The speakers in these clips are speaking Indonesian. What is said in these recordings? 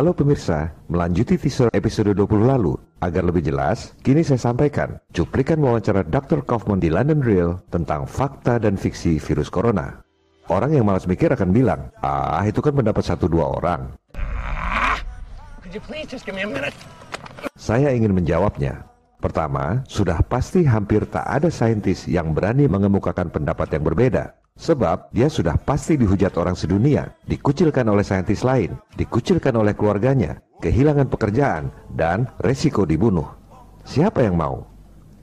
Halo pemirsa, melanjuti teaser episode 20 lalu. Agar lebih jelas, kini saya sampaikan cuplikan wawancara Dr. Kaufman di London Real tentang fakta dan fiksi virus corona. Orang yang malas mikir akan bilang, ah itu kan pendapat satu dua orang. Saya ingin menjawabnya. Pertama, sudah pasti hampir tak ada saintis yang berani mengemukakan pendapat yang berbeda. Sebab dia sudah pasti dihujat orang sedunia, dikucilkan oleh saintis lain, dikucilkan oleh keluarganya, kehilangan pekerjaan, dan resiko dibunuh. Siapa yang mau?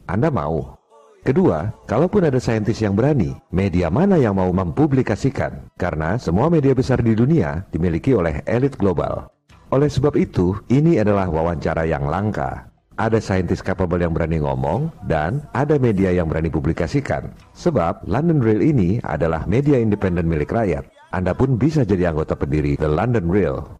Anda mau? Kedua, kalaupun ada saintis yang berani, media mana yang mau mempublikasikan? Karena semua media besar di dunia dimiliki oleh elit global. Oleh sebab itu, ini adalah wawancara yang langka ada saintis capable yang berani ngomong, dan ada media yang berani publikasikan. Sebab London Real ini adalah media independen milik rakyat. Anda pun bisa jadi anggota pendiri The London Real.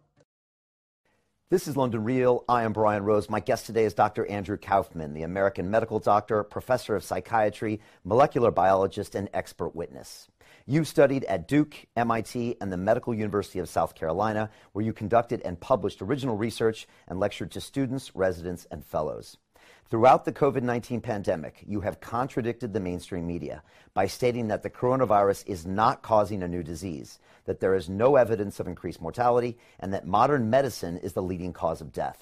This is London Real. I am Brian Rose. My guest today is Dr. Andrew Kaufman, the American medical doctor, professor of psychiatry, molecular biologist, and expert witness. You studied at Duke, MIT, and the Medical University of South Carolina, where you conducted and published original research and lectured to students, residents, and fellows. Throughout the COVID 19 pandemic, you have contradicted the mainstream media by stating that the coronavirus is not causing a new disease, that there is no evidence of increased mortality, and that modern medicine is the leading cause of death.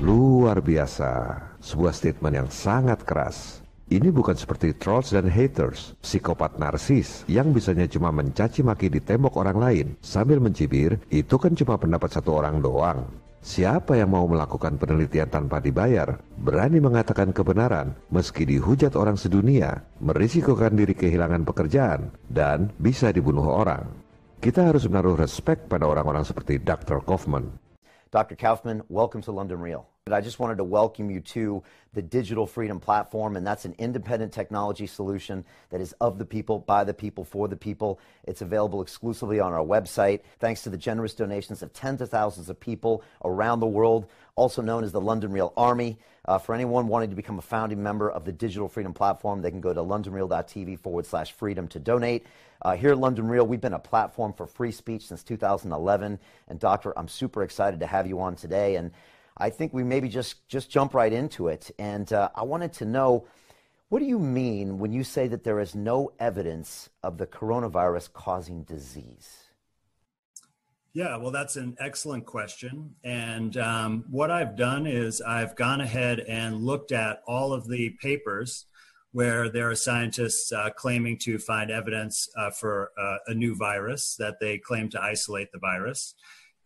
Luar biasa, sebuah statement yang sangat keras. Ini bukan seperti trolls dan haters, psikopat narsis yang bisanya cuma mencaci maki di tembok orang lain sambil mencibir, itu kan cuma pendapat satu orang doang. Siapa yang mau melakukan penelitian tanpa dibayar, berani mengatakan kebenaran meski dihujat orang sedunia, merisikokan diri kehilangan pekerjaan, dan bisa dibunuh orang. Kita harus menaruh respect pada orang-orang seperti Dr. Kaufman. Dr. Kaufman, welcome to London Real. I just wanted to welcome you to the Digital Freedom Platform, and that's an independent technology solution that is of the people, by the people, for the people. It's available exclusively on our website. Thanks to the generous donations of tens of thousands of people around the world, also known as the London Real Army. Uh, for anyone wanting to become a founding member of the Digital Freedom Platform, they can go to londonreal.tv forward slash freedom to donate. Uh, here at London Real, we've been a platform for free speech since 2011. And, Doctor, I'm super excited to have you on today. And I think we maybe just just jump right into it. And uh, I wanted to know, what do you mean when you say that there is no evidence of the coronavirus causing disease? Yeah, well, that's an excellent question. And um, what I've done is I've gone ahead and looked at all of the papers where there are scientists uh, claiming to find evidence uh, for uh, a new virus, that they claim to isolate the virus.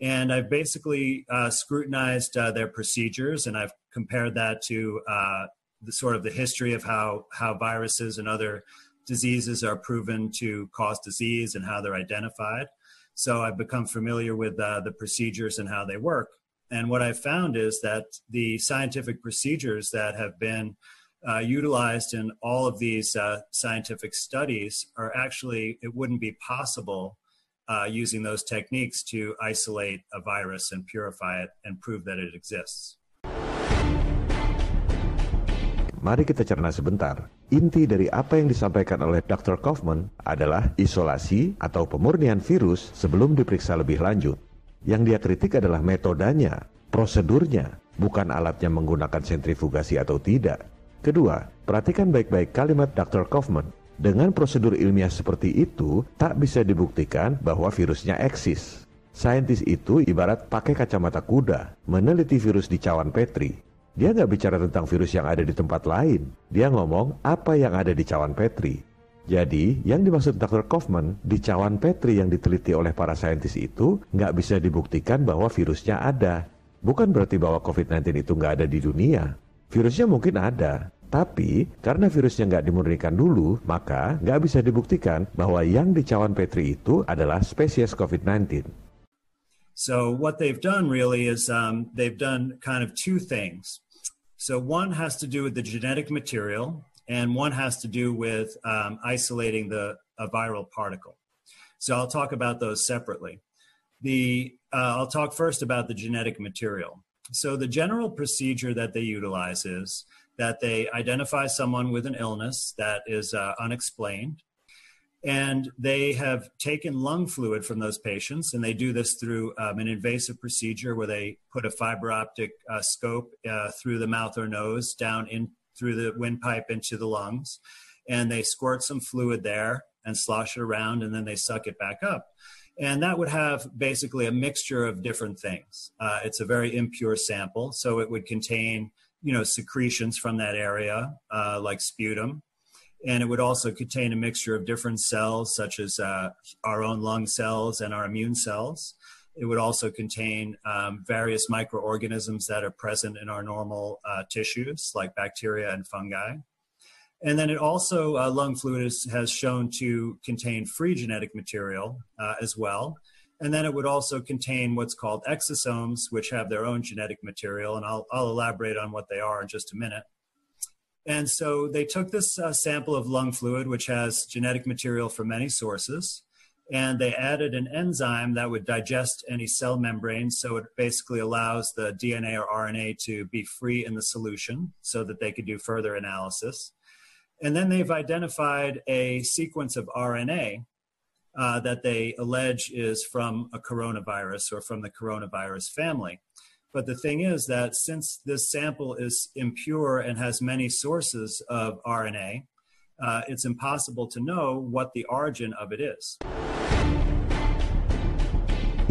And I've basically uh, scrutinized uh, their procedures and I've compared that to uh, the sort of the history of how, how viruses and other diseases are proven to cause disease and how they're identified. So I've become familiar with uh, the procedures and how they work. And what I've found is that the scientific procedures that have been uh, utilized in all of these uh, scientific studies are actually, it wouldn't be possible uh, using those techniques to isolate a virus and purify it and prove that it exists. Mari kita cerna sebentar. Inti dari apa yang disampaikan oleh Dr. Kaufman adalah isolasi atau pemurnian virus sebelum diperiksa lebih lanjut. Yang dia kritik adalah metodenya, prosedurnya, bukan alatnya menggunakan sentrifugasi atau tidak. Kedua, perhatikan baik-baik kalimat Dr. Kaufman dengan prosedur ilmiah seperti itu, tak bisa dibuktikan bahwa virusnya eksis. Saintis itu ibarat pakai kacamata kuda, meneliti virus di cawan Petri. Dia nggak bicara tentang virus yang ada di tempat lain. Dia ngomong apa yang ada di cawan Petri. Jadi, yang dimaksud Dr. Kaufman di cawan Petri yang diteliti oleh para saintis itu nggak bisa dibuktikan bahwa virusnya ada. Bukan berarti bahwa COVID-19 itu nggak ada di dunia. Virusnya mungkin ada, Tapi karena virusnya nggak dimurnikan dulu, maka nggak bisa dibuktikan bahwa yang di cawan Petri itu adalah spesies COVID-19. So what they've done really is um, they've done kind of two things. So one has to do with the genetic material, and one has to do with um, isolating the a viral particle. So I'll talk about those separately. The uh, I'll talk first about the genetic material. So the general procedure that they utilize is that they identify someone with an illness that is uh, unexplained. And they have taken lung fluid from those patients, and they do this through um, an invasive procedure where they put a fiber optic uh, scope uh, through the mouth or nose down in through the windpipe into the lungs, and they squirt some fluid there and slosh it around, and then they suck it back up. And that would have basically a mixture of different things. Uh, it's a very impure sample, so it would contain, you know, secretions from that area, uh, like sputum, and it would also contain a mixture of different cells, such as uh, our own lung cells and our immune cells. It would also contain um, various microorganisms that are present in our normal uh, tissues, like bacteria and fungi. And then it also, uh, lung fluid is, has shown to contain free genetic material uh, as well. And then it would also contain what's called exosomes, which have their own genetic material. And I'll, I'll elaborate on what they are in just a minute. And so they took this uh, sample of lung fluid, which has genetic material from many sources, and they added an enzyme that would digest any cell membrane. So it basically allows the DNA or RNA to be free in the solution so that they could do further analysis. And then they've identified a sequence of RNA uh, that they allege is from a coronavirus or from the coronavirus family. But the thing is that since this sample is impure and has many sources of RNA, uh, it's impossible to know what the origin of it is.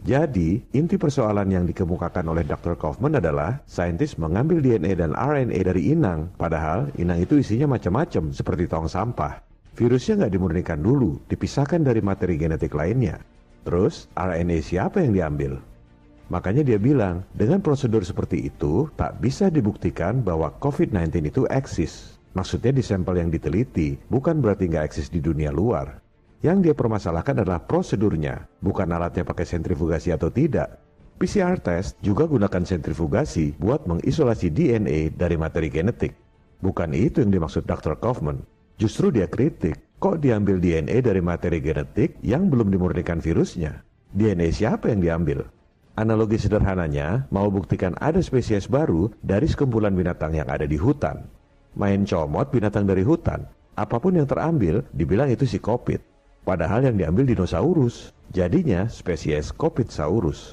Jadi, inti persoalan yang dikemukakan oleh Dr. Kaufman adalah saintis mengambil DNA dan RNA dari inang, padahal inang itu isinya macam-macam seperti tong sampah. Virusnya nggak dimurnikan dulu, dipisahkan dari materi genetik lainnya. Terus, RNA siapa yang diambil? Makanya dia bilang, dengan prosedur seperti itu, tak bisa dibuktikan bahwa COVID-19 itu eksis. Maksudnya di sampel yang diteliti, bukan berarti nggak eksis di dunia luar. Yang dia permasalahkan adalah prosedurnya, bukan alatnya pakai sentrifugasi atau tidak. PCR test juga gunakan sentrifugasi buat mengisolasi DNA dari materi genetik. Bukan itu yang dimaksud Dr. Kaufman. Justru dia kritik, kok diambil DNA dari materi genetik yang belum dimurnikan virusnya? DNA siapa yang diambil? Analogi sederhananya, mau buktikan ada spesies baru dari sekumpulan binatang yang ada di hutan. Main comot binatang dari hutan, apa pun yang terambil dibilang itu si kopit. Padahal yang diambil dinosaurus, jadinya spesies kopitsaurus.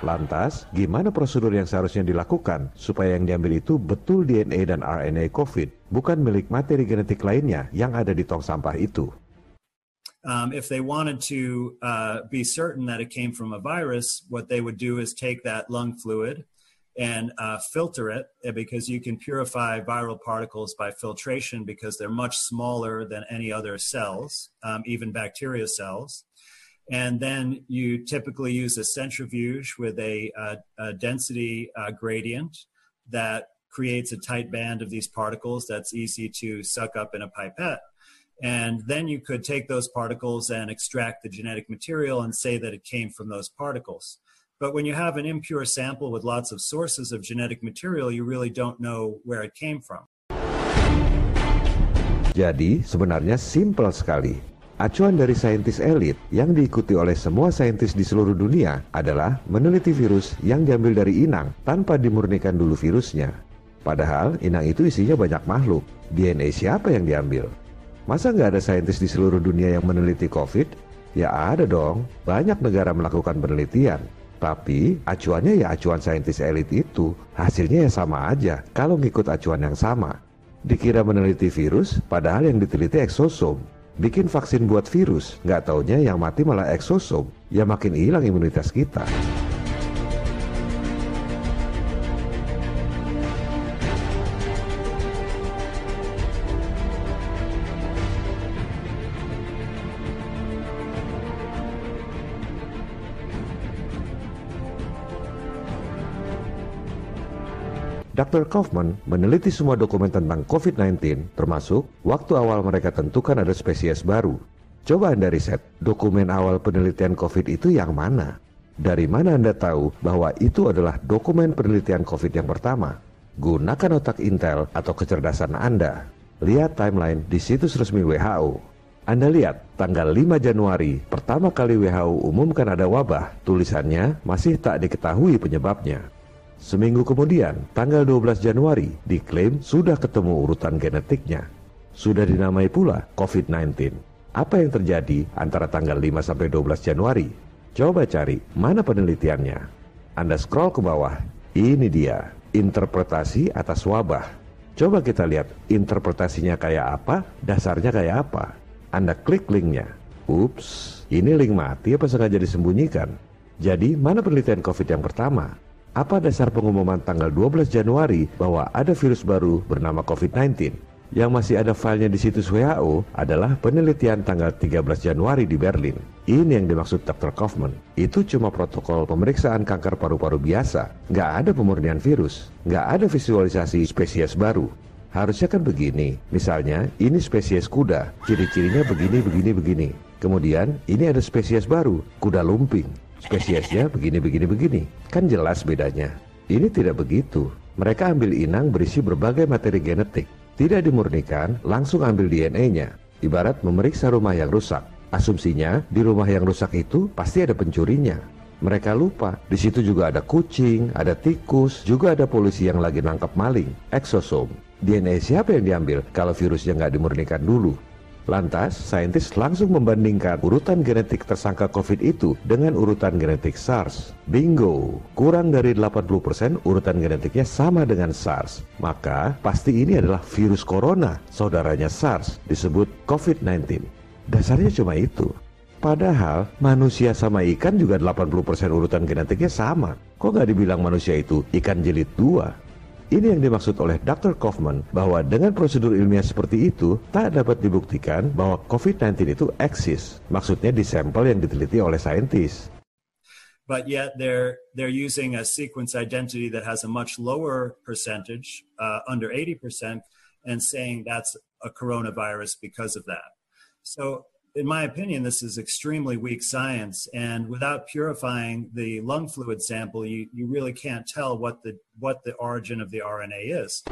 Lantas, gimana prosedur yang seharusnya dilakukan supaya yang diambil itu betul DNA dan RNA COVID, bukan milik materi genetik lainnya yang ada di tong sampah itu? Um, if they wanted to uh, be certain that it came from a virus, what they would do is take that lung fluid and uh, filter it eh, because you can purify viral particles by filtration because they're much smaller than any other cells, um, even bacteria cells. And then you typically use a centrifuge with a, a density uh, gradient that creates a tight band of these particles that's easy to suck up in a pipette. And then you could take those particles and extract the genetic material and say that it came from those particles. But when you have an impure sample with lots of sources of genetic material, you really don't know where it came from. Jadi, sebenarnya simpel sekali. Acuan dari saintis elit yang diikuti oleh semua saintis di seluruh dunia adalah meneliti virus yang diambil dari inang tanpa dimurnikan dulu virusnya. Padahal inang itu isinya banyak makhluk. DNA siapa yang diambil? Masa nggak ada saintis di seluruh dunia yang meneliti COVID? Ya ada dong, banyak negara melakukan penelitian. Tapi acuannya ya acuan saintis elit itu, hasilnya ya sama aja kalau ngikut acuan yang sama. Dikira meneliti virus, padahal yang diteliti eksosom. Bikin vaksin buat virus, nggak taunya yang mati malah eksosom. Ya makin hilang imunitas kita. Dr. Kaufman meneliti semua dokumen tentang COVID-19, termasuk waktu awal mereka tentukan ada spesies baru. Coba Anda riset, dokumen awal penelitian COVID itu yang mana? Dari mana Anda tahu bahwa itu adalah dokumen penelitian COVID yang pertama? Gunakan otak Intel atau kecerdasan Anda. Lihat timeline di situs resmi WHO. Anda lihat, tanggal 5 Januari, pertama kali WHO umumkan ada wabah, tulisannya masih tak diketahui penyebabnya. Seminggu kemudian, tanggal 12 Januari, diklaim sudah ketemu urutan genetiknya. Sudah dinamai pula COVID-19. Apa yang terjadi antara tanggal 5 sampai 12 Januari? Coba cari mana penelitiannya. Anda scroll ke bawah. Ini dia, interpretasi atas wabah. Coba kita lihat interpretasinya kayak apa, dasarnya kayak apa. Anda klik linknya. Ups, ini link mati apa sengaja disembunyikan? Jadi, mana penelitian COVID yang pertama? Apa dasar pengumuman tanggal 12 Januari bahwa ada virus baru bernama COVID-19? Yang masih ada filenya di situs WHO adalah penelitian tanggal 13 Januari di Berlin. Ini yang dimaksud Dr. Kaufman. Itu cuma protokol pemeriksaan kanker paru-paru biasa. Nggak ada pemurnian virus. Nggak ada visualisasi spesies baru. Harusnya kan begini. Misalnya, ini spesies kuda. Ciri-cirinya begini, begini, begini. Kemudian, ini ada spesies baru, kuda lumping. Spesiesnya begini, begini, begini. Kan jelas bedanya. Ini tidak begitu. Mereka ambil inang berisi berbagai materi genetik tidak dimurnikan, langsung ambil DNA-nya. Ibarat memeriksa rumah yang rusak. Asumsinya, di rumah yang rusak itu pasti ada pencurinya. Mereka lupa, di situ juga ada kucing, ada tikus, juga ada polisi yang lagi nangkap maling, eksosom. DNA siapa yang diambil kalau virusnya nggak dimurnikan dulu? Lantas, saintis langsung membandingkan urutan genetik tersangka COVID itu dengan urutan genetik SARS. Bingo, kurang dari 80% urutan genetiknya sama dengan SARS. Maka, pasti ini adalah virus corona, saudaranya SARS, disebut COVID-19. Dasarnya cuma itu. Padahal manusia sama ikan juga 80% urutan genetiknya sama. Kok nggak dibilang manusia itu ikan jilid dua? Ini yang dimaksud oleh Dr. Kaufman bahwa dengan prosedur ilmiah seperti itu tak dapat dibuktikan bahwa COVID-19 itu eksis. Maksudnya di sampel yang diteliti oleh saintis. But yet they're they're using a sequence identity that has a much lower percentage, uh, under 80%, and saying that's a coronavirus because of that. So in my opinion, this is extremely weak science. And without purifying the lung fluid sample, you, you really can't tell what the, what the origin of the RNA is.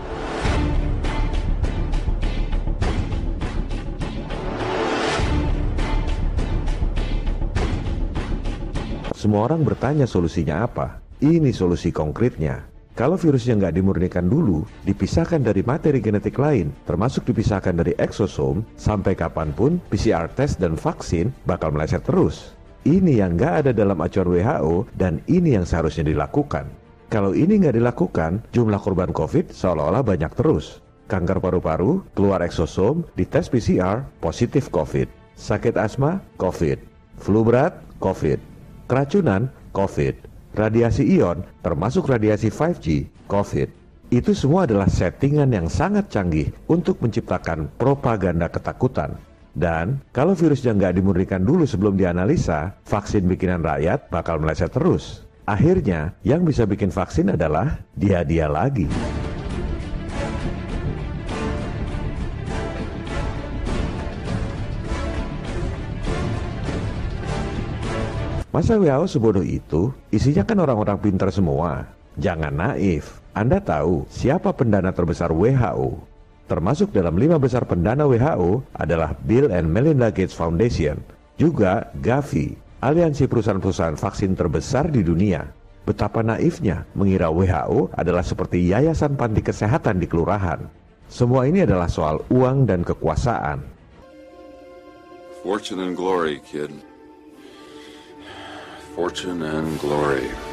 Semua orang bertanya solusinya apa. Ini solusi konkretnya. Kalau virusnya nggak dimurnikan dulu, dipisahkan dari materi genetik lain, termasuk dipisahkan dari eksosom, sampai kapan pun PCR test dan vaksin bakal meleset terus. Ini yang nggak ada dalam acuan WHO dan ini yang seharusnya dilakukan. Kalau ini nggak dilakukan, jumlah korban COVID seolah-olah banyak terus. Kanker paru-paru, keluar eksosom, dites PCR, positif COVID. Sakit asma, COVID. Flu berat, COVID. Keracunan, COVID radiasi ion, termasuk radiasi 5G, COVID, itu semua adalah settingan yang sangat canggih untuk menciptakan propaganda ketakutan. Dan kalau virusnya nggak dimurnikan dulu sebelum dianalisa, vaksin bikinan rakyat bakal meleset terus. Akhirnya, yang bisa bikin vaksin adalah dia-dia lagi. Masa WHO sebodoh itu? Isinya kan orang-orang pintar semua. Jangan naif. Anda tahu siapa pendana terbesar WHO? Termasuk dalam lima besar pendana WHO adalah Bill and Melinda Gates Foundation, juga Gavi, aliansi perusahaan-perusahaan vaksin terbesar di dunia. Betapa naifnya mengira WHO adalah seperti yayasan panti kesehatan di kelurahan. Semua ini adalah soal uang dan kekuasaan. Fortune and glory, kid. Fortune and glory.